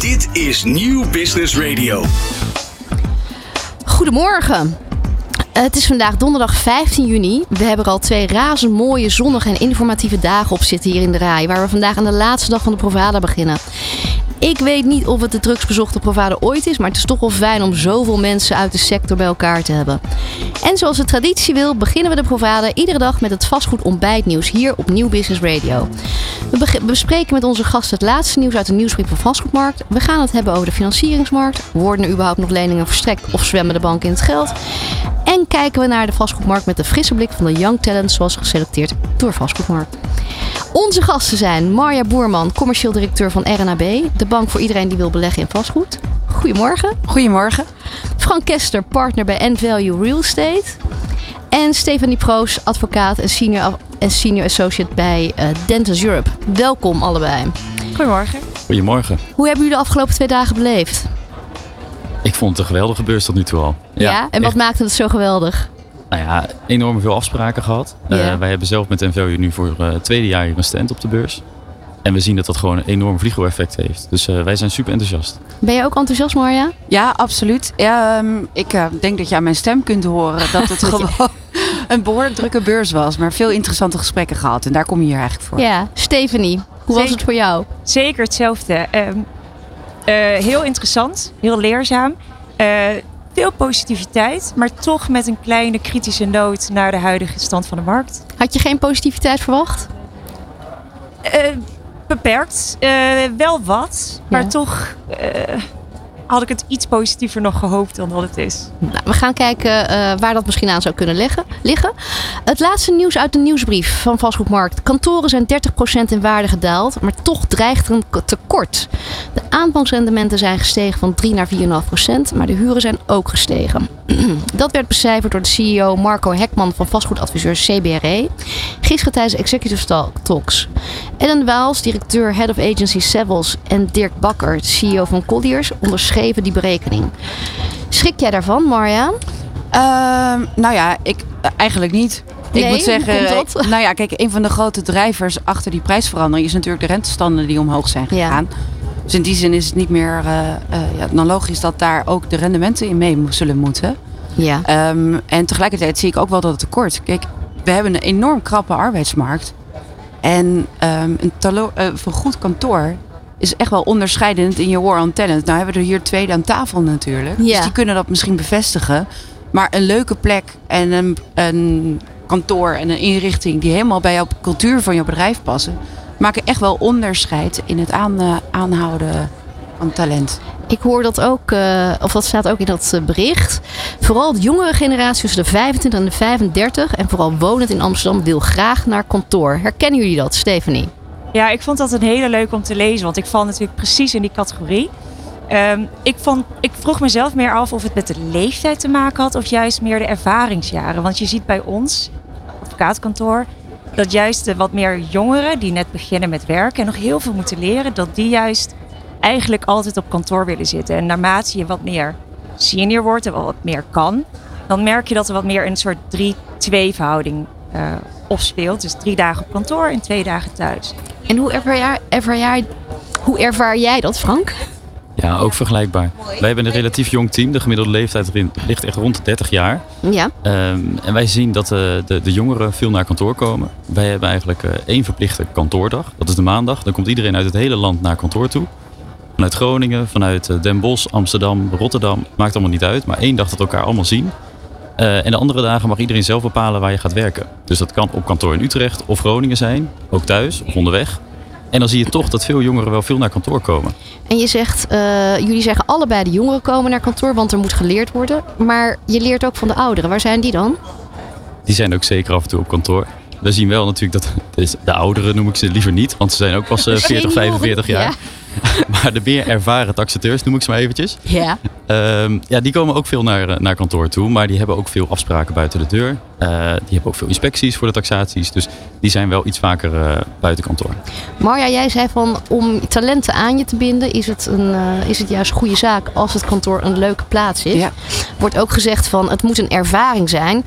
Dit is Nieuw Business Radio. Goedemorgen. Het is vandaag donderdag 15 juni. We hebben er al twee razend mooie, zonnige en informatieve dagen op zitten hier in de Rai. Waar we vandaag aan de laatste dag van de Provada beginnen. Ik weet niet of het de drugsbezochte Provada ooit is, maar het is toch wel fijn om zoveel mensen uit de sector bij elkaar te hebben. En zoals de traditie wil, beginnen we de Provada iedere dag met het vastgoed ontbijtnieuws hier op Nieuw Business Radio. We bespreken met onze gasten het laatste nieuws uit de nieuwsbrief van Vastgoedmarkt. We gaan het hebben over de financieringsmarkt. Worden er überhaupt nog leningen verstrekt of zwemmen de banken in het geld? En kijken we naar de vastgoedmarkt met de frisse blik van de Young Talent zoals geselecteerd door Vastgoedmarkt. Onze gasten zijn Marja Boerman, commercieel directeur van RNAB, de bank voor iedereen die wil beleggen in vastgoed. Goedemorgen. Goedemorgen. Frank Kester, partner bij N-Value Real Estate. En Stefanie Proos, advocaat en senior, en senior associate bij Dentons Europe. Welkom allebei. Goedemorgen. Goedemorgen. Hoe hebben jullie de afgelopen twee dagen beleefd? Ik vond het een geweldige beurs tot nu toe al. Ja. En wat echt, maakte het zo geweldig? Nou ja, enorm veel afspraken gehad. Eh, wij hebben zelf met NVU nu voor eh, het tweede jaar hier een stand op de beurs. En we zien dat dat gewoon een enorm vliegel-effect heeft. Dus eh, wij zijn super enthousiast. Ben je ook enthousiast, Marja? Ja, absoluut. Ja, ehm, ik eh, denk dat je aan mijn stem kunt horen dat het gewoon een behoorlijk drukke beurs was. Maar veel interessante gesprekken gehad. En daar kom je hier eigenlijk voor. Ja. Stefanie, hoe was het voor jou? Zeker hetzelfde. Ehm, eh, heel interessant, heel leerzaam. Veel positiviteit, maar toch met een kleine kritische noot naar de huidige stand van de markt. Had je geen positiviteit verwacht? Eh, beperkt, eh, wel wat, maar Ja. toch eh, had ik het iets positiever nog gehoopt dan dat het is. Nou, we gaan kijken eh, waar dat misschien aan zou kunnen leggen, liggen. Het laatste nieuws uit de nieuwsbrief van Vastgoedmarkt. Kantoren zijn 30% in waarde gedaald, maar toch dreigt er een tekort. De aanpangsrendementen zijn gestegen van 3 naar 4,5%, maar de huren zijn ook gestegen. dat werd becijferd door de CEO Marco Hekman van vastgoedadviseur CBRE. Gisteren tijdens Executive Talk- Talks. Ellen Waals, directeur Head of Agency Savills en Dirk Bakker, CEO van Colliers, die berekening. Schrik jij daarvan, Marja? Ehm, nou ja, ik eh, eigenlijk niet. Nee, ik moet zeggen, ik- nou ja, kijk, een van de grote drijvers achter die prijsverandering is natuurlijk de rentestanden die omhoog zijn Ja. gegaan. Dus in die zin is het niet meer eh, eh, ja, dan logisch dat daar ook de rendementen in mee zullen moeten. Ja. Ehm, en tegelijkertijd zie ik ook wel dat het tekort. Kijk, we hebben een enorm krappe arbeidsmarkt. En ehm, een talo- voor goed kantoor is echt wel onderscheidend in je war on talent. Nou hebben we er hier twee aan tafel natuurlijk. Ja. Dus die kunnen dat misschien bevestigen. Maar een leuke plek en een, een kantoor en een inrichting die helemaal bij jouw cultuur van jouw bedrijf passen, maken echt wel onderscheid in het aan, eh, aanhouden van talent. Ik hoor dat ook, eh, of dat staat ook in dat eh, bericht. Vooral de jongere generatie tussen de 25 en de 35 en vooral wonend in Amsterdam wil graag naar kantoor. Herkennen jullie dat, Stephanie? Ja, ik vond dat een hele leuk om te lezen, want ik val natuurlijk precies in die categorie. Ehm, ik, vond, ik vroeg mezelf meer af of het met de leeftijd te maken had of juist meer de ervaringsjaren. Want je ziet bij ons, advocaatkantoor, dat juist de wat meer jongeren die net beginnen met werken en nog heel veel moeten leren, dat die juist eigenlijk altijd op kantoor willen zitten. En naarmate je wat meer senior wordt en wat meer kan, dan merk je dat er wat meer een soort 3-2 verhouding eh opspeelt. Dus drie dagen op kantoor en twee dagen thuis. En hoe ervaar jij, ervaar jij, hoe ervaar jij dat, Frank? Ja, ook vergelijkbaar. Wij hebben een relatief jong team. De gemiddelde leeftijd erin ligt echt rond de 30 jaar. Ja. Ehm, en wij zien dat eh, de, de jongeren veel naar kantoor komen. Wij hebben eigenlijk eh, één verplichte kantoordag. Dat is de maandag. Dan komt iedereen uit het hele land naar kantoor toe. Vanuit Groningen, vanuit eh, Den Bosch, Amsterdam, Rotterdam. Maakt allemaal niet uit. Maar één dag dat we elkaar allemaal zien. Eh, en de andere dagen mag iedereen zelf bepalen waar je gaat werken. Dus dat kan op kantoor in Utrecht of Groningen zijn. Ook thuis of onderweg. En dan zie je toch dat veel jongeren wel veel naar kantoor komen. En je zegt, eh, jullie zeggen allebei de jongeren komen naar kantoor, want er moet geleerd worden. Maar je leert ook van de ouderen. Waar zijn die dan? Die zijn ook zeker af en toe op kantoor. We zien wel natuurlijk dat de ouderen noem ik ze liever niet, want ze zijn ook pas eh, 40, Senioren, 45 jaar. Maar de meer ervaren taxateurs noem ik ze maar eventjes. Ja. Ehm, ja, die komen ook veel naar, eh, naar kantoor toe, maar die hebben ook veel afspraken buiten de deur. Eh, die hebben ook veel inspecties voor de taxaties, dus die zijn wel iets vaker eh, buiten kantoor. Marja, jij zei van om talenten aan je te binden, is het, een, eh, is het juist een goede zaak als het kantoor een leuke plaats is. Ja. Wordt ook gezegd van het moet een ervaring zijn.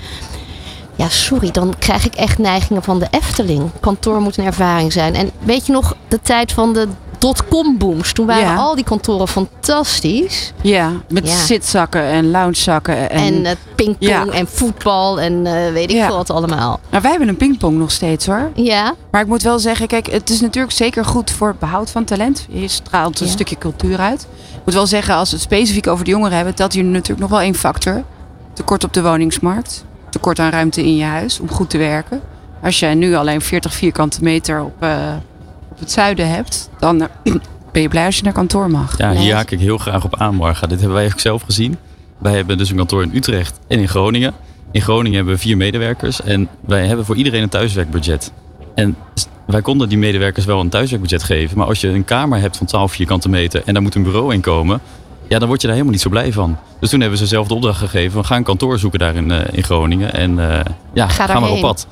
Ja, sorry, dan krijg ik echt neigingen van de Efteling. Kantoor moet een ervaring zijn. En weet je nog de tijd van de dotcom booms. Toen waren Ja. al die kantoren fantastisch. Ja, met Ja. zitzakken en loungezakken. En, En, eh, pingpong Ja. en voetbal en eh, weet ik veel wat allemaal. nou, wij hebben een pingpong nog steeds hoor. Ja, Maar ik moet wel zeggen, kijk, het is natuurlijk zeker goed voor het behoud van talent. Je straalt een stukje cultuur uit. Ik moet wel zeggen, als we het specifiek over de jongeren hebben, telt hier natuurlijk nog wel één factor. Tekort op de woningsmarkt. Tekort aan ruimte in je huis om goed te werken. Als jij nu alleen 40 vierkante meter op, eh, op het zuiden hebt, dan ben je blij als je naar kantoor mag. Ja, hier haak ik heel graag op aan, Marga. Dit hebben wij ook zelf gezien. Wij hebben dus een kantoor in Utrecht en in Groningen. In Groningen hebben we vier medewerkers en wij hebben voor iedereen een thuiswerkbudget. En wij konden die medewerkers wel een thuiswerkbudget geven, maar als je een kamer hebt van 12 vierkante meter en daar moet een bureau in komen, ja, dan word je daar helemaal niet zo blij van. Dus toen hebben ze zelf de opdracht gegeven, we gaan een kantoor zoeken daar in, eh, in Groningen en eh, ja, Ga gaan we op pad.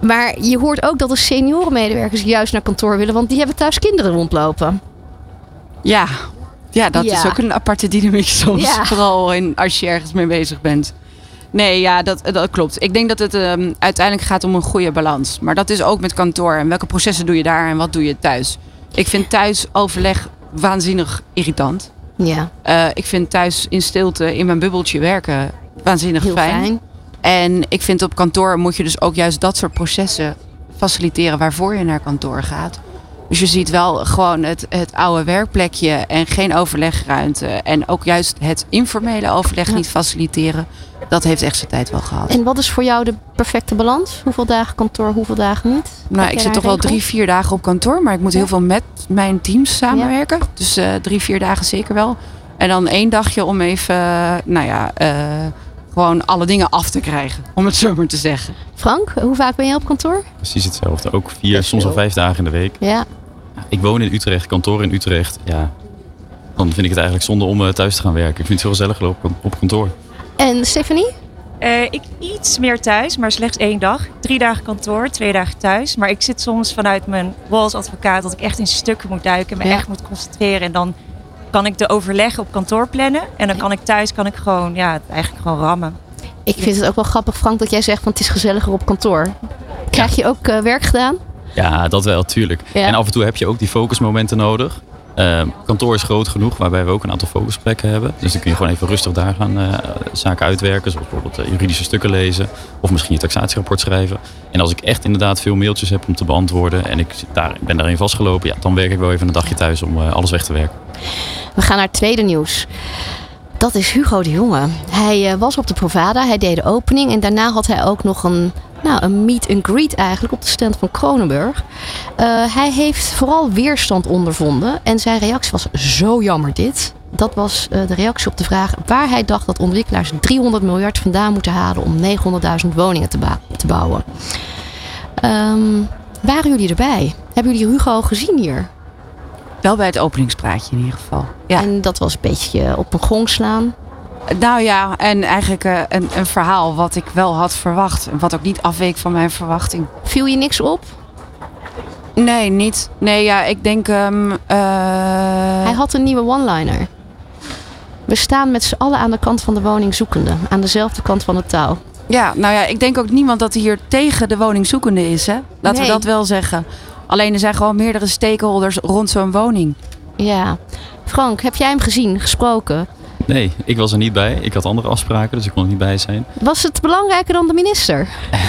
Maar je hoort ook dat de seniorenmedewerkers juist naar kantoor willen, want die hebben thuis kinderen rondlopen. Ja, ja dat Ja. is ook een aparte dynamiek soms. Ja. Vooral in, als je ergens mee bezig bent. Nee, ja, dat, dat klopt. Ik denk dat het ehm, uiteindelijk gaat om een goede balans. Maar dat is ook met kantoor. En welke processen doe je daar en wat doe je thuis? Ik vind thuis overleg waanzinnig irritant. Ja, Eh, ik vind thuis in stilte in mijn bubbeltje werken waanzinnig heel fijn. fijn. En ik vind op kantoor moet je dus ook juist dat soort processen faciliteren waarvoor je naar kantoor gaat. Dus je ziet wel gewoon het, het oude werkplekje en geen overlegruimte. En ook juist het informele overleg Ja. niet faciliteren. Dat heeft echt zijn tijd wel gehad. En wat is voor jou de perfecte balans? Hoeveel dagen kantoor, hoeveel dagen niet? nou, ik zit toch wel drie, vier dagen op kantoor. Maar ik moet Ja. heel veel met mijn teams samenwerken. Dus eh, drie, vier dagen zeker wel. En dan één dagje om even, eh, nou ja, eh, gewoon alle dingen af te krijgen. Om het zo maar te zeggen. Frank, hoe vaak ben je op kantoor? Precies hetzelfde. Ook vier, soms al vijf dagen in de week. Ja. Ik woon in Utrecht, kantoor in Utrecht. Ja, dan vind ik het eigenlijk zonde om eh, thuis te gaan werken. Ik vind het veel gezelliger op, op kantoor. En Stephanie? Eh, ik iets meer thuis, maar slechts één dag. Drie dagen kantoor, twee dagen thuis. Maar ik zit soms vanuit mijn rol als advocaat dat ik echt in stukken moet duiken. Me Ja. echt moet concentreren. En dan kan ik de overleggen op kantoor plannen. En dan kan ik thuis kan ik gewoon, ja, eigenlijk gewoon rammen. Ik vind het ook wel grappig, Frank, dat jij zegt, want het is gezelliger op kantoor. Krijg je ook eh, werk gedaan? Ja, dat wel, tuurlijk. Ja. En af en toe heb je ook die focusmomenten nodig. Eh, kantoor is groot genoeg, waarbij we ook een aantal focusplekken hebben. Dus dan kun je gewoon even rustig daar gaan eh, zaken uitwerken. Zoals bijvoorbeeld eh, juridische stukken lezen. Of misschien je taxatierapport schrijven. En als ik echt inderdaad veel mailtjes heb om te beantwoorden. En ik daar, ben daarin vastgelopen. Ja, dan werk ik wel even een dagje thuis om eh, alles weg te werken. We gaan naar het tweede nieuws. Dat is Hugo de Jonge. Hij eh, was op de Provada, hij deed de opening en daarna had hij ook nog een, nou, een meet and greet eigenlijk op de stand van Kronenburg. Eh, hij heeft vooral weerstand ondervonden en zijn reactie was zo jammer dit. Dat was eh, de reactie op de vraag waar hij dacht dat ontwikkelaars 300 miljard vandaan moeten halen om 900.000 woningen te, te bouwen. Ehm, waren jullie erbij? Hebben jullie Hugo gezien hier? Wel bij het openingspraatje in ieder geval. Ja. En dat was een beetje op een gong slaan. Nou ja, en eigenlijk eh, een, een verhaal wat ik wel had verwacht. En wat ook niet afweek van mijn verwachting. Viel je niks op? Nee, niet. Nee, ja, ik denk... ehm, eh, Hij had een nieuwe one-liner. We staan met z'n allen aan de kant van de woning zoekende. Aan dezelfde kant van het touw. Ja, nou ja, ik denk ook niemand dat hier tegen de woningzoekende is. Hè? Laten Nee. we dat wel zeggen. Alleen er zijn gewoon meerdere stakeholders rond zo'n woning. Ja. Frank, heb jij hem gezien, gesproken? Nee, ik was er niet bij. Ik had andere afspraken, dus ik kon er niet bij zijn. Was het belangrijker dan de minister? Nou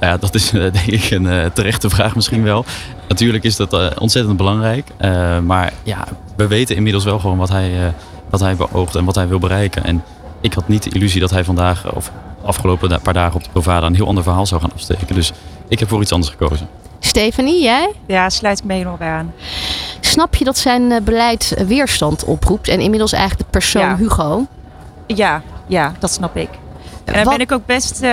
ja, dat is eh, denk ik een eh, terechte vraag misschien wel. Natuurlijk is dat eh, ontzettend belangrijk. Eh, maar ja, we weten inmiddels wel gewoon wat hij, eh, wat hij beoogt en wat hij wil bereiken. En ik had niet de illusie dat hij vandaag of afgelopen paar dagen op de Provada een heel ander verhaal zou gaan afsteken. Dus ik heb voor iets anders gekozen. Stephanie, jij? Ja, sluit ik me helemaal bij aan. Snap je dat zijn eh, beleid eh, weerstand oproept? En inmiddels eigenlijk de persoon Ja. Hugo? Ja, ja, dat snap ik. En daar ben ik ook best eh,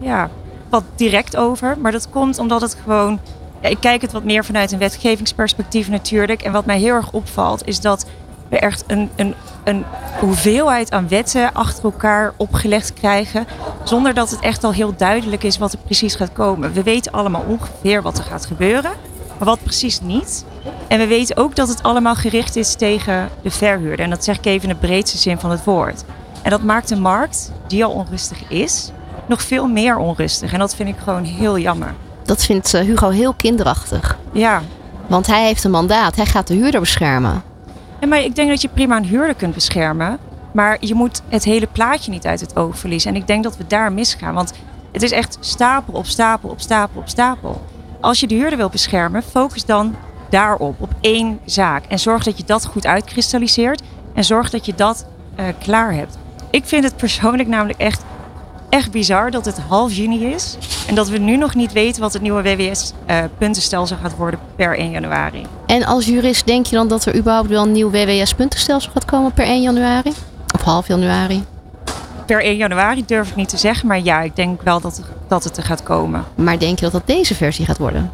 ja, wat direct over. Maar dat komt omdat het gewoon. Ja, ik kijk het wat meer vanuit een wetgevingsperspectief natuurlijk. En wat mij heel erg opvalt is dat we echt een, een, een hoeveelheid aan wetten achter elkaar opgelegd krijgen. Zonder dat het echt al heel duidelijk is wat er precies gaat komen. We weten allemaal ongeveer wat er gaat gebeuren. Maar wat precies niet. En we weten ook dat het allemaal gericht is tegen de verhuurder. En dat zeg ik even in de breedste zin van het woord. En dat maakt de markt, die al onrustig is, nog veel meer onrustig. En dat vind ik gewoon heel jammer. Dat vindt eh, Hugo heel kinderachtig. Ja, Want hij heeft een mandaat. Hij gaat de huurder beschermen. Maar ik denk dat je prima een huurder kunt beschermen. Maar je moet het hele plaatje niet uit het oog verliezen. En ik denk dat we daar misgaan. Want het is echt stapel op stapel op stapel op stapel. Als je de huurder wil beschermen, focus dan daarop, op één zaak. En zorg dat je dat goed uitkristalliseert. En zorg dat je dat eh, klaar hebt. Ik vind het persoonlijk namelijk echt, echt bizar dat het half juni is. En dat we nu nog niet weten wat het nieuwe WWS-puntenstelsel gaat worden per 1 januari. En als jurist denk je dan dat er überhaupt wel een nieuw WWS-puntenstelsel gaat komen per 1 januari? Of half januari? Per 1 januari durf ik niet te zeggen, maar ja, ik denk wel dat, dat het er gaat komen. Maar denk je dat dat deze versie gaat worden?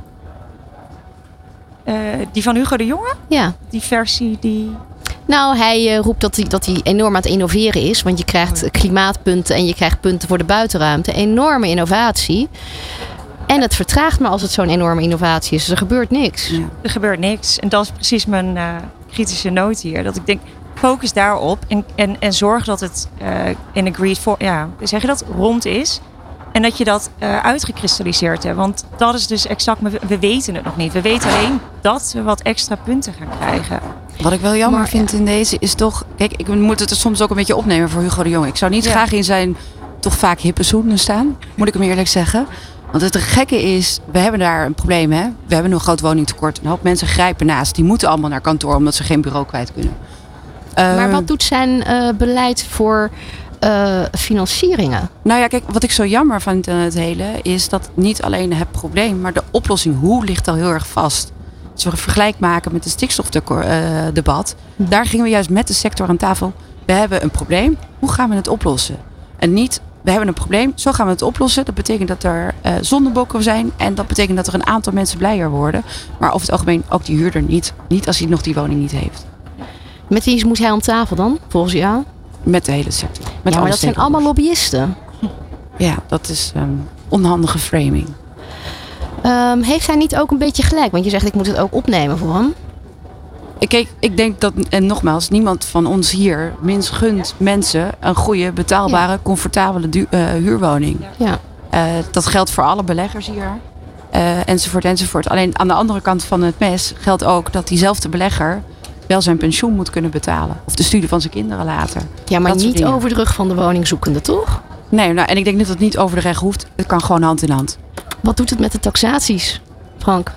Uh, die van Hugo de Jonge? Ja. Die versie die... Nou, hij uh, roept dat hij, dat hij enorm aan het innoveren is. Want je krijgt klimaatpunten en je krijgt punten voor de buitenruimte. Enorme innovatie. En het vertraagt maar als het zo'n enorme innovatie is. Dus er gebeurt niks. Ja. Er gebeurt niks. En dat is precies mijn uh, kritische noot hier. Dat ik denk, focus daarop en, en, en zorg dat het uh, in agreed voor, ja, zeg je dat, rond is. En dat je dat uh, uitgekristalliseerd hebt. Want dat is dus exact, we, we weten het nog niet. We weten alleen dat we wat extra punten gaan krijgen. Wat ik wel jammer maar, vind in deze is toch... Kijk, ik moet het er soms ook een beetje opnemen voor Hugo de Jong. Ik zou niet ja. graag in zijn toch vaak hippe zoenen staan. Moet ik hem eerlijk zeggen. Want het gekke is, we hebben daar een probleem. Hè? We hebben een groot woningtekort. Een hoop mensen grijpen naast. Die moeten allemaal naar kantoor omdat ze geen bureau kwijt kunnen. Maar uh, wat doet zijn uh, beleid voor uh, financieringen? Nou ja, kijk, wat ik zo jammer vind aan het hele is dat niet alleen het probleem, maar de oplossing hoe ligt al heel erg vast. Als we een vergelijk maken met het stikstofdebat, daar gingen we juist met de sector aan tafel. We hebben een probleem, hoe gaan we het oplossen? En niet, we hebben een probleem, zo gaan we het oplossen. Dat betekent dat er uh, zondebokken zijn en dat betekent dat er een aantal mensen blijer worden. Maar over het algemeen ook die huurder niet. Niet als hij nog die woning niet heeft. Met wie moet hij om tafel dan, volgens jou? Met de hele sector. Met ja, maar dat zijn allemaal lobbyisten. Ja, dat is um, onhandige framing. Um, heeft hij niet ook een beetje gelijk? Want je zegt ik moet het ook opnemen voor hem. Kijk, ik denk dat, en nogmaals, niemand van ons hier minst gunt mensen een goede, betaalbare, ja. comfortabele uh, huurwoning. Ja. Uh, dat geldt voor alle beleggers hier. Uh, enzovoort, enzovoort. Alleen aan de andere kant van het mes geldt ook dat diezelfde belegger wel zijn pensioen moet kunnen betalen. Of de studie van zijn kinderen later. Ja, maar dat niet over de rug van de woningzoekende, toch? Nee, nou, en ik denk dat het niet over de reg hoeft. Het kan gewoon hand in hand. Wat doet het met de taxaties, Frank?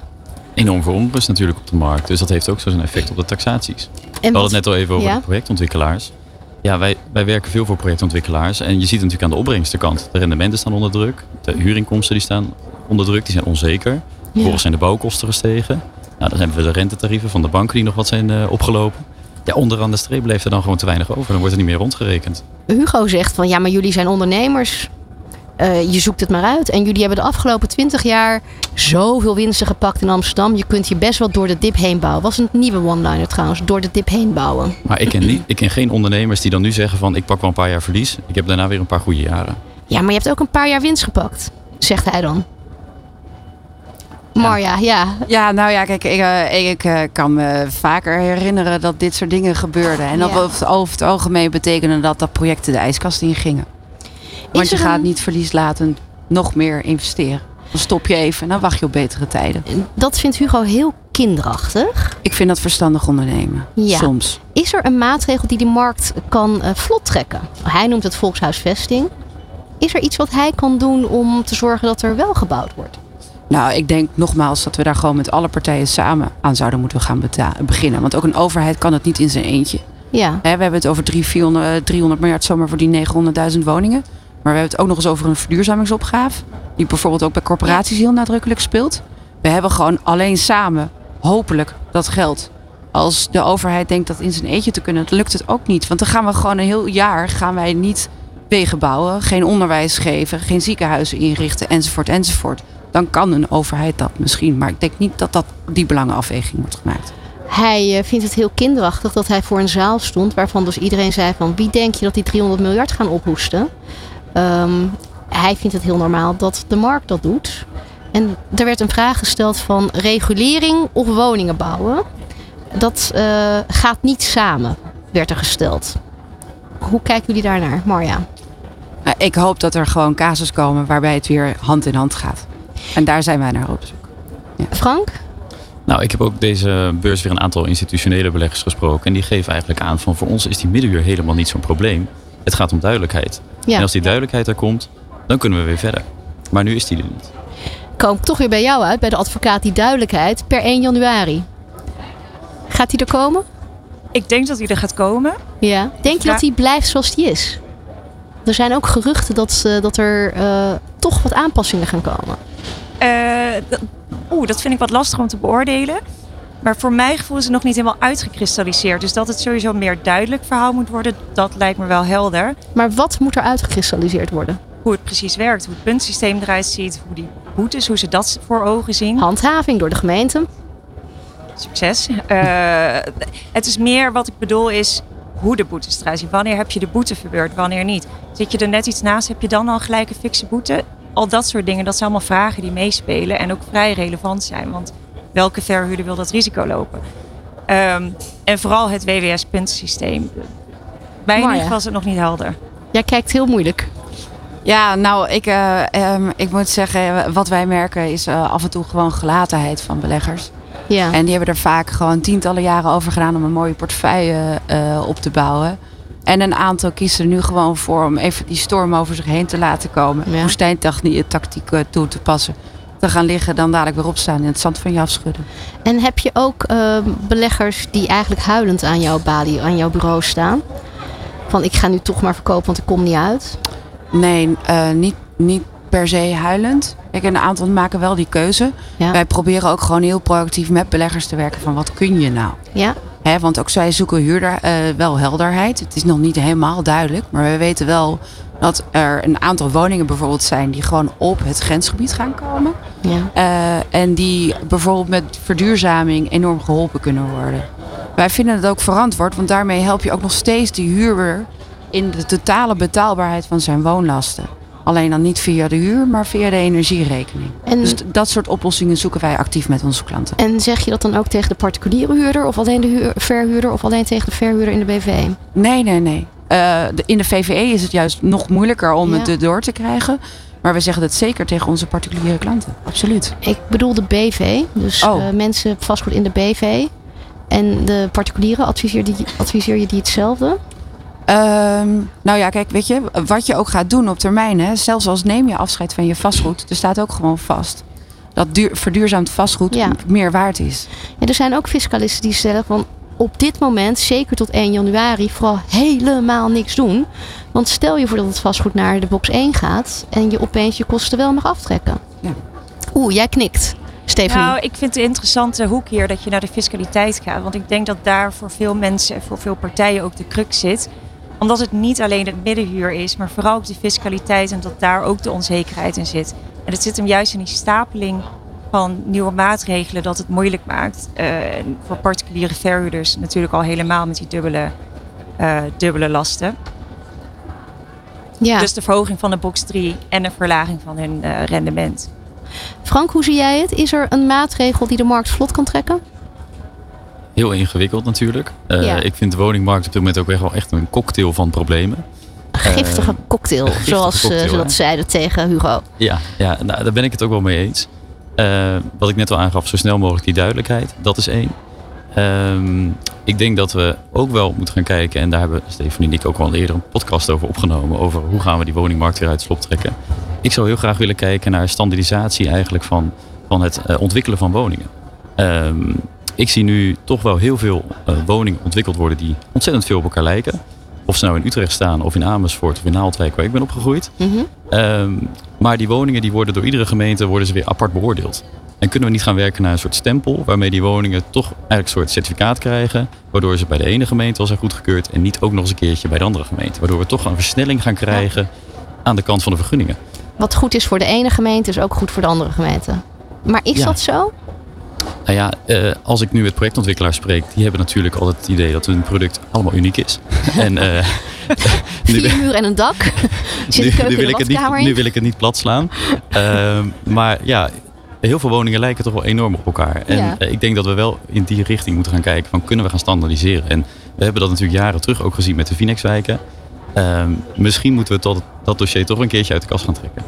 Enorm veel onrust natuurlijk op de markt. Dus dat heeft ook zo zijn effect op de taxaties. En We hadden het net al even over ja? de projectontwikkelaars. Ja, wij, wij werken veel voor projectontwikkelaars. En je ziet natuurlijk aan de opbrengstenkant. De rendementen staan onder druk. De huurinkomsten die staan onder druk. Die zijn onzeker. Vervolgens zijn de bouwkosten gestegen. Nou, dan hebben we de rentetarieven van de banken die nog wat zijn uh, opgelopen. Ja, onderaan de streep bleef er dan gewoon te weinig over. Dan wordt er niet meer rondgerekend. Hugo zegt van ja, maar jullie zijn ondernemers. Uh, je zoekt het maar uit. En jullie hebben de afgelopen twintig jaar zoveel winsten gepakt in Amsterdam. Je kunt je best wel door de dip heen bouwen. Was een nieuwe one-liner trouwens. Door de dip heen bouwen. Maar ik ken, niet, ik ken geen ondernemers die dan nu zeggen van ik pak wel een paar jaar verlies. Ik heb daarna weer een paar goede jaren. Ja, maar je hebt ook een paar jaar winst gepakt. Zegt hij dan. Marja, ja. Ja, nou ja, kijk, ik, uh, ik uh, kan me vaker herinneren dat dit soort dingen gebeurden. En dat ja. over, over het algemeen betekende dat dat projecten de ijskast ingingen. Want je gaat een... niet verlieslatend nog meer investeren. Dan stop je even en dan wacht je op betere tijden. Dat vindt Hugo heel kinderachtig. Ik vind dat verstandig ondernemen. Ja. Soms. Is er een maatregel die de markt kan uh, vlot trekken? Hij noemt het volkshuisvesting. Is er iets wat hij kan doen om te zorgen dat er wel gebouwd wordt? Nou, ik denk nogmaals dat we daar gewoon met alle partijen samen aan zouden moeten gaan beginnen. Want ook een overheid kan het niet in zijn eentje. Ja. He, we hebben het over 300, 300 miljard zomaar voor die 900.000 woningen. Maar we hebben het ook nog eens over een verduurzamingsopgave. Die bijvoorbeeld ook bij corporaties heel nadrukkelijk speelt. We hebben gewoon alleen samen, hopelijk, dat geld. Als de overheid denkt dat in zijn eentje te kunnen, dan lukt het ook niet. Want dan gaan we gewoon een heel jaar gaan wij niet wegen bouwen, geen onderwijs geven, geen ziekenhuizen inrichten, enzovoort, enzovoort dan kan een overheid dat misschien. Maar ik denk niet dat, dat die belangenafweging wordt gemaakt. Hij uh, vindt het heel kinderachtig dat hij voor een zaal stond waarvan dus iedereen zei van wie denk je dat die 300 miljard gaan ophoesten? Um, hij vindt het heel normaal dat de markt dat doet. En er werd een vraag gesteld van regulering of woningen bouwen. Dat uh, gaat niet samen, werd er gesteld. Hoe kijken jullie daarnaar, Marja? Ik hoop dat er gewoon casus komen waarbij het weer hand in hand gaat. En daar zijn wij naar op zoek. Ja. Frank? Nou, ik heb ook deze beurs weer een aantal institutionele beleggers gesproken. En die geven eigenlijk aan van voor ons is die middenhuur helemaal niet zo'n probleem. Het gaat om duidelijkheid. Ja. En als die duidelijkheid er komt, dan kunnen we weer verder. Maar nu is die er niet. Kom ik toch weer bij jou uit, bij de advocaat, die duidelijkheid per 1 januari. Gaat die er komen? Ik denk dat die er gaat komen. Ja. Denk je Ja. dat die blijft zoals die is? Er zijn ook geruchten dat, dat er eh, toch wat aanpassingen gaan komen. Eh, Oeh, dat vind ik wat lastig om te beoordelen. Maar voor mijn gevoel is het nog niet helemaal uitgekristalliseerd. Dus dat het sowieso een meer duidelijk verhaal moet worden, dat lijkt me wel helder. Maar wat moet er uitgekristalliseerd worden? Hoe het precies werkt, hoe het puntsysteem eruit ziet, hoe die boetes, hoe ze dat voor ogen zien. Handhaving door de gemeente. Succes. Eh, het is meer wat ik bedoel is hoe de boetes eruit zien. Wanneer heb je de boete verbeurd, wanneer niet? Zit je er net iets naast, heb je dan al gelijk een fikse boete? Al dat soort dingen, dat zijn allemaal vragen die meespelen en ook vrij relevant zijn. Want welke verhuurder wil dat risico lopen? Ehm, en vooral het WWS-puntensysteem. Bij in Marja. ieder geval is het nog niet helder. Jij kijkt heel moeilijk. Ja, nou, ik, eh, ehm, ik moet zeggen, wat wij merken is eh, af en toe gewoon gelatenheid van beleggers. Ja. En die hebben er vaak gewoon tientallen jaren over gedaan om een mooie portefeuille eh, op te bouwen. En een aantal kiezen er nu gewoon voor om even die storm over zich heen te laten komen. Ja. Eh, toe te passen. Te gaan liggen, dan dadelijk weer opstaan en het zand van je afschudden. En heb je ook eh, beleggers die eigenlijk huilend aan jouw balie, aan jouw bureau staan? Van ik ga nu toch maar verkopen, want ik kom niet uit. Nee, eh, niet, niet per se huilend. Kijk, een aantal maken wel die keuze. Ja. Wij proberen ook gewoon heel proactief met beleggers te werken van wat kun je nou? Ja. Hè, want ook zij zoeken huurder eh, wel helderheid. Het is nog niet helemaal duidelijk. Maar we weten wel dat er een aantal woningen bijvoorbeeld zijn die gewoon op het grensgebied gaan komen. ja. Eh, en die bijvoorbeeld met verduurzaming enorm geholpen kunnen worden. Wij vinden het ook verantwoord, want daarmee help je ook nog steeds de huurder in de totale betaalbaarheid van zijn woonlasten. Alleen dan niet via de huur, maar via de energierekening. En, Dus dat soort oplossingen zoeken wij actief met onze klanten. en zeg je dat dan ook tegen de particuliere huurder of alleen de huur- verhuurder of alleen tegen de verhuurder in de BV? Nee, nee, nee. Eh, de- in de VVE is het juist nog moeilijker om Ja. het erdoor te krijgen. Maar we zeggen het zeker tegen onze particuliere klanten. Absoluut. Ik bedoel de BV, dus Oh. eh, mensen vastgoed in de BV. En de particulieren, adviseer, die, adviseer je die hetzelfde? Ehm, nou ja, kijk, weet je, wat je ook gaat doen op termijn, hè, zelfs als neem je afscheid van je vastgoed, er staat ook gewoon vast dat duur, verduurzaamd vastgoed Ja. meer waard is. Ja, er zijn ook fiscalisten die stellen van op dit moment, zeker tot 1 januari, vooral helemaal niks doen. Want stel je voor dat het vastgoed naar de box 1 gaat en je opeens je kosten wel mag aftrekken. Ja. Oeh, jij knikt, Stephanie. Nou, ik vind het een interessante hoek hier dat je naar de fiscaliteit gaat. Want ik denk dat daar voor veel mensen en voor veel partijen ook de crux zit. Omdat het niet alleen het middenhuur is, maar vooral ook de fiscaliteit en dat daar ook de onzekerheid in zit. En het zit hem juist in die stapeling van nieuwe maatregelen dat het moeilijk maakt. Eh, voor particuliere verhuurders natuurlijk al helemaal met die dubbele, eh, dubbele lasten. ja. Dus de verhoging van de box 3 en de verlaging van hun eh, rendement. Frank, hoe zie jij het? Is er een maatregel die de markt vlot kan trekken? Heel ingewikkeld natuurlijk. Eh, Ja. Ik vind de woningmarkt op dit moment ook echt wel echt een cocktail van problemen. Een giftige cocktail, giftige zoals eh, cocktail, ze dat zeiden tegen Hugo. Ja, ja nou, daar ben ik het ook wel mee eens. Eh, wat ik net al aangaf, zo snel mogelijk die duidelijkheid. Dat is één. Ehm, ik denk dat we ook wel moeten gaan kijken, en daar hebben Stefanie en ik ook al eerder een podcast over opgenomen, over hoe gaan we die woningmarkt weer uit slop trekken. Ik zou heel graag willen kijken naar standaardisatie eigenlijk van, van het eh, ontwikkelen van woningen. Ehm, ik zie nu toch wel heel veel eh, woningen ontwikkeld worden die ontzettend veel op elkaar lijken. Of ze nou in Utrecht staan, of in Amersfoort, of in Naaldwijk, waar ik ben opgegroeid. Mhm. Ehm, maar die woningen die worden door iedere gemeente worden ze weer apart beoordeeld. En kunnen we niet gaan werken naar een soort stempel waarmee die woningen toch eigenlijk een soort certificaat krijgen. Waardoor ze bij de ene gemeente al zijn goedgekeurd en niet ook nog eens een keertje bij de andere gemeente. Waardoor we toch een versnelling gaan krijgen aan de kant van de vergunningen. Wat goed is voor de ene gemeente is ook goed voor de andere gemeente. Maar is Ja. dat zo? Nou ja, eh, als ik nu met projectontwikkelaars spreek, die hebben natuurlijk altijd het idee dat hun product allemaal uniek is. en nu, Vier muur en een dak. Nu, wil ik het niet, nu wil ik het niet plat slaan. Ehm, maar ja, heel veel woningen lijken toch wel enorm op elkaar. En Ja. eh, ik denk dat we wel in die richting moeten gaan kijken van kunnen we gaan standaardiseren. En we hebben dat natuurlijk jaren terug ook gezien met de Phoenixwijken. Ehm, misschien moeten we dat, dat dossier toch een keertje uit de kast gaan trekken.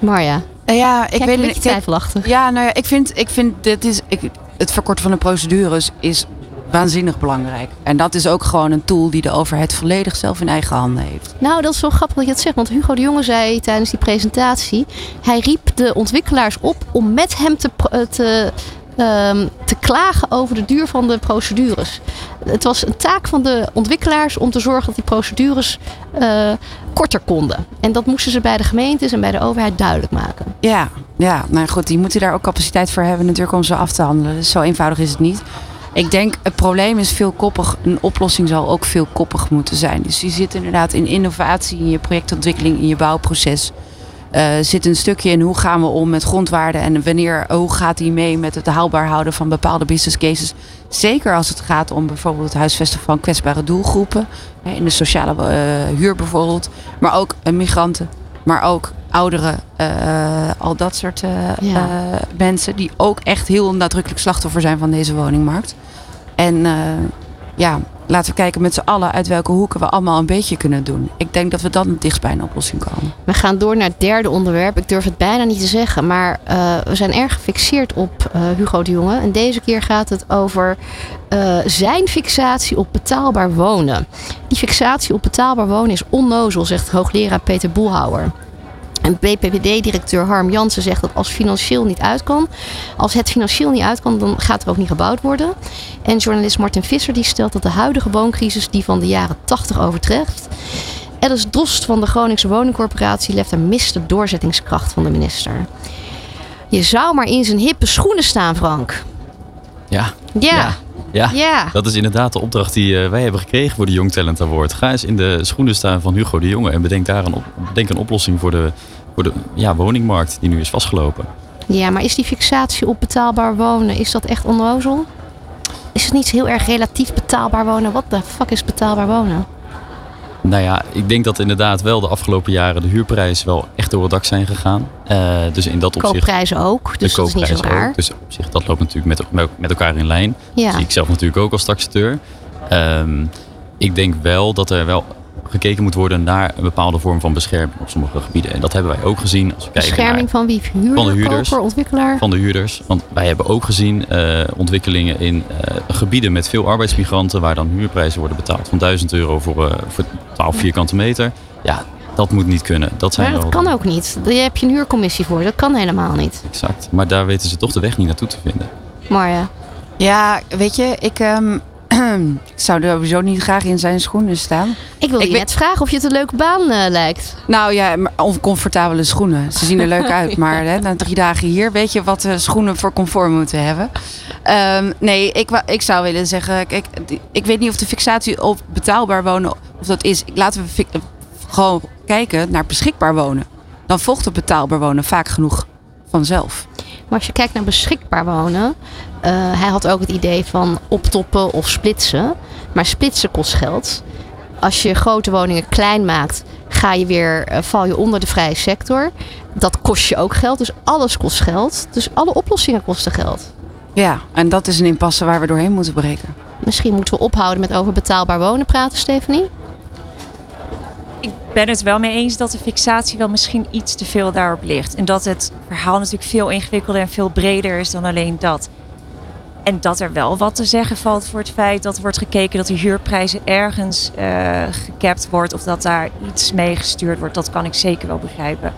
Marja, Ja, ik weet niet. twijfelachtig. Ja, nou ja, ik vind, ik vind dit is, ik, het verkorten van de procedures is waanzinnig belangrijk. En dat is ook gewoon een tool die de overheid volledig zelf in eigen handen heeft. Nou, dat is wel grappig dat je het zegt. Want Hugo de Jonge zei tijdens die presentatie... hij riep de ontwikkelaars op om met hem te, eh, te, ehm, te klagen over de duur van de procedures. Het was een taak van de ontwikkelaars om te zorgen dat die procedures eh, korter konden. En dat moesten ze bij de gemeentes en bij de overheid duidelijk maken. Ja, ja, nou goed, die moeten daar ook capaciteit voor hebben natuurlijk om ze af te handelen. Dus zo eenvoudig is het niet. Ik denk, het probleem is veelkoppig. Een oplossing zal ook veelkoppig moeten zijn. Dus die zit inderdaad in innovatie, in je projectontwikkeling, in je bouwproces. Eh zit een stukje in hoe gaan we om met grondwaarden en wanneer, hoe gaat die mee met het haalbaar houden van bepaalde business cases. Zeker als het gaat om bijvoorbeeld het huisvesten van kwetsbare doelgroepen. hè, In de sociale eh, huur bijvoorbeeld. Maar ook eh, migranten. Maar ook ouderen. al dat soort Ja. mensen die ook echt heel nadrukkelijk slachtoffer zijn van deze woningmarkt. En ja, laten we kijken met z'n allen uit welke hoeken we allemaal een beetje kunnen doen. Ik denk dat we dan dichtst bij een oplossing komen. We gaan door naar het derde onderwerp. Ik durf het bijna niet te zeggen, maar eh, we zijn erg gefixeerd op eh, Hugo de Jonge. En deze keer gaat het over eh, zijn fixatie op betaalbaar wonen. Die fixatie op betaalbaar wonen is onnozel, zegt hoogleraar Peter Boelhouwer. En BPPD-directeur Harm Jansen zegt dat als, financieel niet uit kan, als het financieel niet uit kan, dan gaat er ook niet gebouwd worden. En journalist Martin Visser die stelt dat de huidige wooncrisis die van de jaren 80 overtreft. Alice Drost van de Groningse Woningcorporatie legt een mist de doorzettingskracht van de minister. Je zou maar in zijn hippe schoenen staan, Frank. Ja. Ja, Ja. Ja. Dat is inderdaad de opdracht die eh, wij hebben gekregen voor de Young Talent Award. Ga eens in de schoenen staan van Hugo de Jonge en bedenk daar een, op, bedenk een oplossing voor de, voor de ja, woningmarkt die nu is vastgelopen. Ja, maar is die fixatie op betaalbaar wonen, is dat echt onnozel? Is het niet heel erg relatief betaalbaar wonen? Wat de fuck is betaalbaar wonen? Nou ja, ik denk dat inderdaad wel de afgelopen jaren de huurprijzen wel echt door het dak zijn gegaan. Eh, dus in dat opzicht... Koopprijzen ook, dus de dat is niet zo koopprijzen raar. ook. Dus op zich, dat loopt natuurlijk met, met, met elkaar in lijn. Ja. zie ik zelf natuurlijk ook als taxateur. Ehm, ik denk wel dat er wel gekeken moet worden naar een bepaalde vorm van bescherming op sommige gebieden. En dat hebben wij ook gezien als we kijken Bescherming naar van wie? Huurder, Van de huurders. koper, ontwikkelaar? van de huurders. Want wij hebben ook gezien eh, ontwikkelingen in eh, gebieden met veel arbeidsmigranten, waar dan huurprijzen worden betaald van 1000 euro voor, eh, voor 12 vierkante meter. Ja, dat moet niet kunnen. Dat zijn Maar dat wel kan ook niet. Daar heb je een huurcommissie voor. Dat kan helemaal niet. exact. Maar daar weten ze toch de weg niet naartoe te vinden. Maar ja. Ja, weet je, ik, ehm, ik zou er sowieso niet graag in zijn schoenen staan. Ik wil Ik je net vragen of je het een leuke baan eh, lijkt. Nou ja, maar oncomfortabele schoenen. Ze zien er leuk uit, maar hè, na drie dagen hier weet je wat de schoenen voor comfort moeten hebben. Ehm, nee, ik, ik zou willen zeggen, kijk, ik weet niet of de fixatie op betaalbaar wonen, of dat is. Laten we fi- gewoon kijken naar beschikbaar wonen. Dan volgt het betaalbaar wonen vaak genoeg vanzelf. Maar als je kijkt naar beschikbaar wonen. Eh, hij had ook het idee van optoppen of splitsen. Maar splitsen kost geld. Als je grote woningen klein maakt, ga je weer, eh, val je onder de vrije sector. Dat kost je ook geld. Dus alles kost geld. Dus alle oplossingen kosten geld. Ja, en dat is een impasse waar we doorheen moeten breken. Misschien moeten we ophouden met over betaalbaar wonen praten, Stephanie. Ik ben het wel mee eens dat de fixatie wel misschien iets te veel daarop ligt. En dat het verhaal natuurlijk veel ingewikkelder en veel breder is dan alleen dat. En dat er wel wat te zeggen valt voor het feit dat wordt gekeken dat de huurprijzen ergens eh gekapt wordt of dat daar iets mee gestuurd wordt. Dat kan ik zeker wel begrijpen.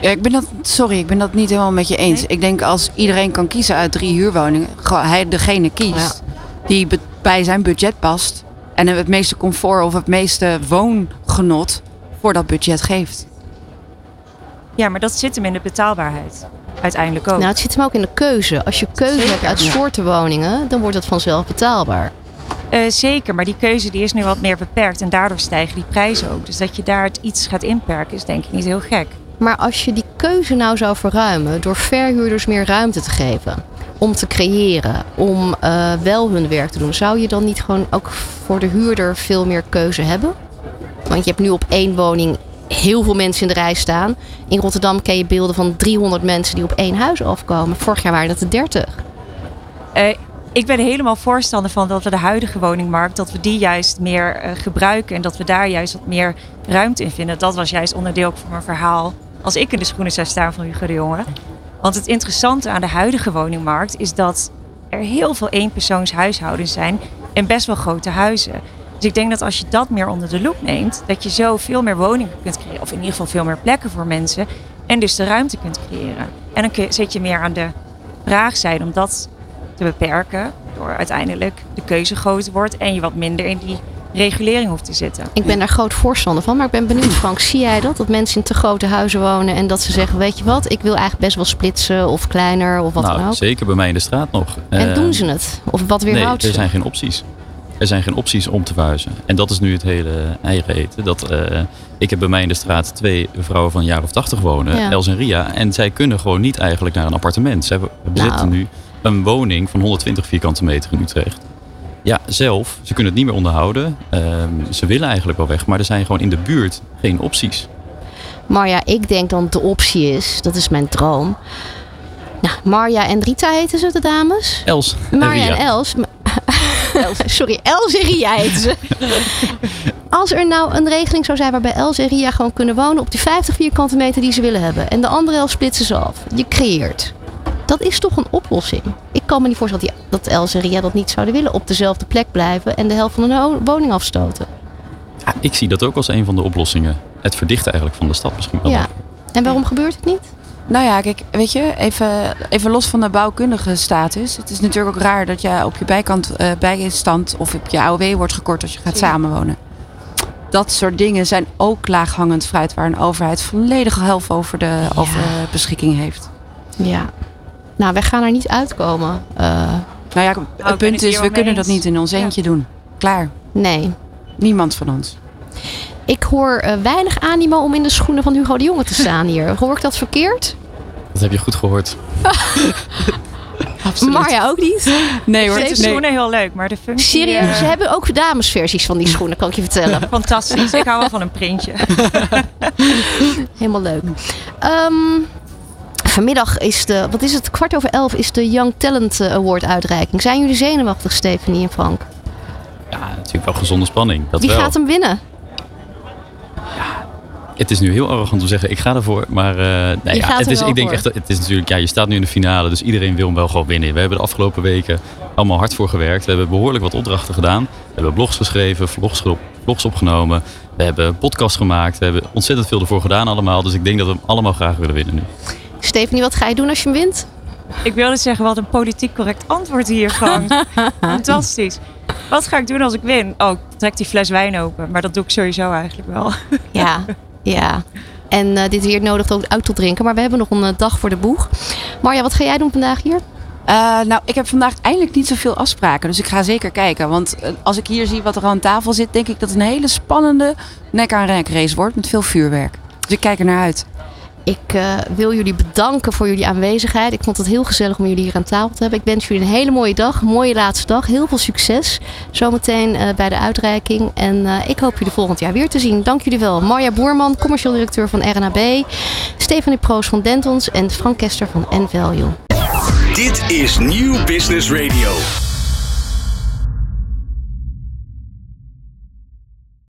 Ja, ik ben dat, sorry, ik ben dat niet helemaal met je eens. Nee? Ik denk als iedereen kan kiezen uit drie huurwoningen, hij degene kiest die bij zijn budget past en het meeste comfort of het meeste woongenot voor dat budget geeft. Ja, maar dat zit hem in de betaalbaarheid. Uiteindelijk ook. Nou, het zit hem ook in de keuze. Als je keuze Zeker, hebt uit ja. soorten woningen, dan wordt het vanzelf betaalbaar. Eh, zeker, maar die keuze die is nu wat meer beperkt en daardoor stijgen die prijzen ook. Dus dat je daar het iets gaat inperken is denk ik niet heel gek. Maar als je die keuze nou zou verruimen door verhuurders meer ruimte te geven, om te creëren, om eh, wel hun werk te doen, zou je dan niet gewoon ook voor de huurder veel meer keuze hebben? Want je hebt nu op één woning heel veel mensen in de rij staan. In Rotterdam ken je beelden van 300 mensen die op één huis afkomen. Vorig jaar waren het er 30. Eh, ik ben helemaal voorstander van dat we de huidige woningmarkt, dat we die juist meer eh, gebruiken en dat we daar juist wat meer ruimte in vinden. Dat was juist onderdeel van mijn verhaal als ik in de schoenen zou staan van Hugo de Jonge. Want het interessante aan de huidige woningmarkt is dat er heel veel eenpersoonshuishoudens zijn en best wel grote huizen. Dus ik denk dat als je dat meer onder de loep neemt, dat je zo veel meer woningen kunt creëren. Of in ieder geval veel meer plekken voor mensen. En dus de ruimte kunt creëren. En dan zit je meer aan de vraagzijde om dat te beperken. Door uiteindelijk de keuze groter wordt en je wat minder in die regulering hoeft te zitten. Ik ben daar groot voorstander van, maar ik ben benieuwd, Frank. Zie jij dat? Dat mensen in te grote huizen wonen en dat ze zeggen: Weet je wat, ik wil eigenlijk best wel splitsen of kleiner of wat dan nou, ook. zeker bij mij in de straat nog. En Eh, doen ze het? Of wat Nee, weerhoudt er zijn geen opties. Er zijn geen opties om te verhuizen. En dat is nu het hele eigen eten. Dat, eh, ik heb bij mij in de straat twee vrouwen van een jaar of tachtig wonen, Ja. Els en Ria. En zij kunnen gewoon niet eigenlijk naar een appartement. Zij bezitten Nou. nu een woning van 120 vierkante meter in Utrecht. Ja, zelf. Ze kunnen het niet meer onderhouden. Ehm, ze willen eigenlijk wel weg. Maar er zijn gewoon in de buurt geen opties. Marja, ik denk dan de optie is, dat is mijn droom. Nou, Marja en Rita heten ze, de dames. Els en Marja Ria. en Els. Sorry, Els en Ria heten ze. Als er nou een regeling zou zijn waarbij Els en Ria gewoon kunnen wonen op die 50 vierkante meter die ze willen hebben. En de andere helft splitsen ze af. Je creëert. Dat is toch een oplossing. Ik kan me niet voorstellen dat, die, dat Els en Ria dat niet zouden willen. Op dezelfde plek blijven en de helft van hun woning afstoten. Ja, ik zie dat ook als een van de oplossingen. Het verdichten eigenlijk van de stad misschien wel. Ja. En waarom gebeurt het niet? Nou ja, kijk, weet je, even, even los van de bouwkundige status. Het is natuurlijk ook raar dat je op je bijkant, eh, bijstand of op je AOW wordt gekort als je gaat samenwonen. Dat soort dingen zijn ook laaghangend fruit waar een overheid volledige helft over de over beschikking heeft. Ja. Nou, wij gaan er niet uitkomen. Eh, Nou ja, het ik punt is, we kunnen eens. dat niet in ons eentje doen. Klaar. nee. Niemand van ons. Ik hoor eh, weinig animo om in de schoenen van Hugo de Jonge te staan hier. Hoor ik dat verkeerd? Dat heb je goed gehoord. Marja ook niet. Nee hoor. Ik vind de schoenen heel leuk, maar de functie... Serieus, eh, ze hebben ook damesversies van die schoenen, kan ik je vertellen. Fantastisch. Ik hou wel van een printje. Helemaal leuk. Ehm, vanmiddag is de, wat is het, kwart over elf is de Young Talent eh, Award uitreiking. Zijn jullie zenuwachtig, Stephanie en Frank? Ja, natuurlijk wel gezonde spanning. Dat Wie wel. gaat hem winnen? Het is nu heel arrogant om te zeggen, ik ga ervoor. Maar eh, nee, Je ja, het is, ik denk voor. echt, dat- het is natuurlijk, ja, je staat nu in de finale, dus iedereen wil hem wel gewoon winnen. We hebben de afgelopen weken allemaal hard voor gewerkt. We hebben behoorlijk wat opdrachten gedaan. We hebben blogs geschreven, vlogs, ge- vlogs opgenomen. We hebben podcasts gemaakt. We hebben ontzettend veel ervoor gedaan allemaal. Dus ik denk dat we hem allemaal graag willen winnen nu. Stephanie, wat ga je doen als je hem wint? Ik wilde zeggen, wat een politiek correct antwoord hiervan. Fantastisch. Wat ga ik doen als ik win? Oh, ik trek die fles wijn open. Maar dat doe ik sowieso eigenlijk wel. Ja, ja. En eh, dit weer nodigt ook uit tot drinken. Maar we hebben nog een eh, dag voor de boeg. Marja, wat ga jij doen vandaag hier? Eh, nou, ik heb vandaag eindelijk niet zoveel afspraken. Dus ik ga zeker kijken. Want als ik hier zie wat er aan tafel zit, denk ik dat het een hele spannende nek-aan-nek race wordt met veel vuurwerk. Dus ik kijk er naar uit. Ik eh, wil jullie bedanken voor jullie aanwezigheid. Ik vond het heel gezellig om jullie hier aan tafel te hebben. Ik wens jullie een hele mooie dag, een mooie laatste dag. Heel veel succes zometeen eh, bij de uitreiking. En eh, ik hoop jullie volgend jaar weer te zien. Dank jullie wel. Marja Boerman, commercieel directeur van RNAB. Stefanie Proos van Dentons en Frank Kester van N-Value. Dit is Nieuw Business Radio.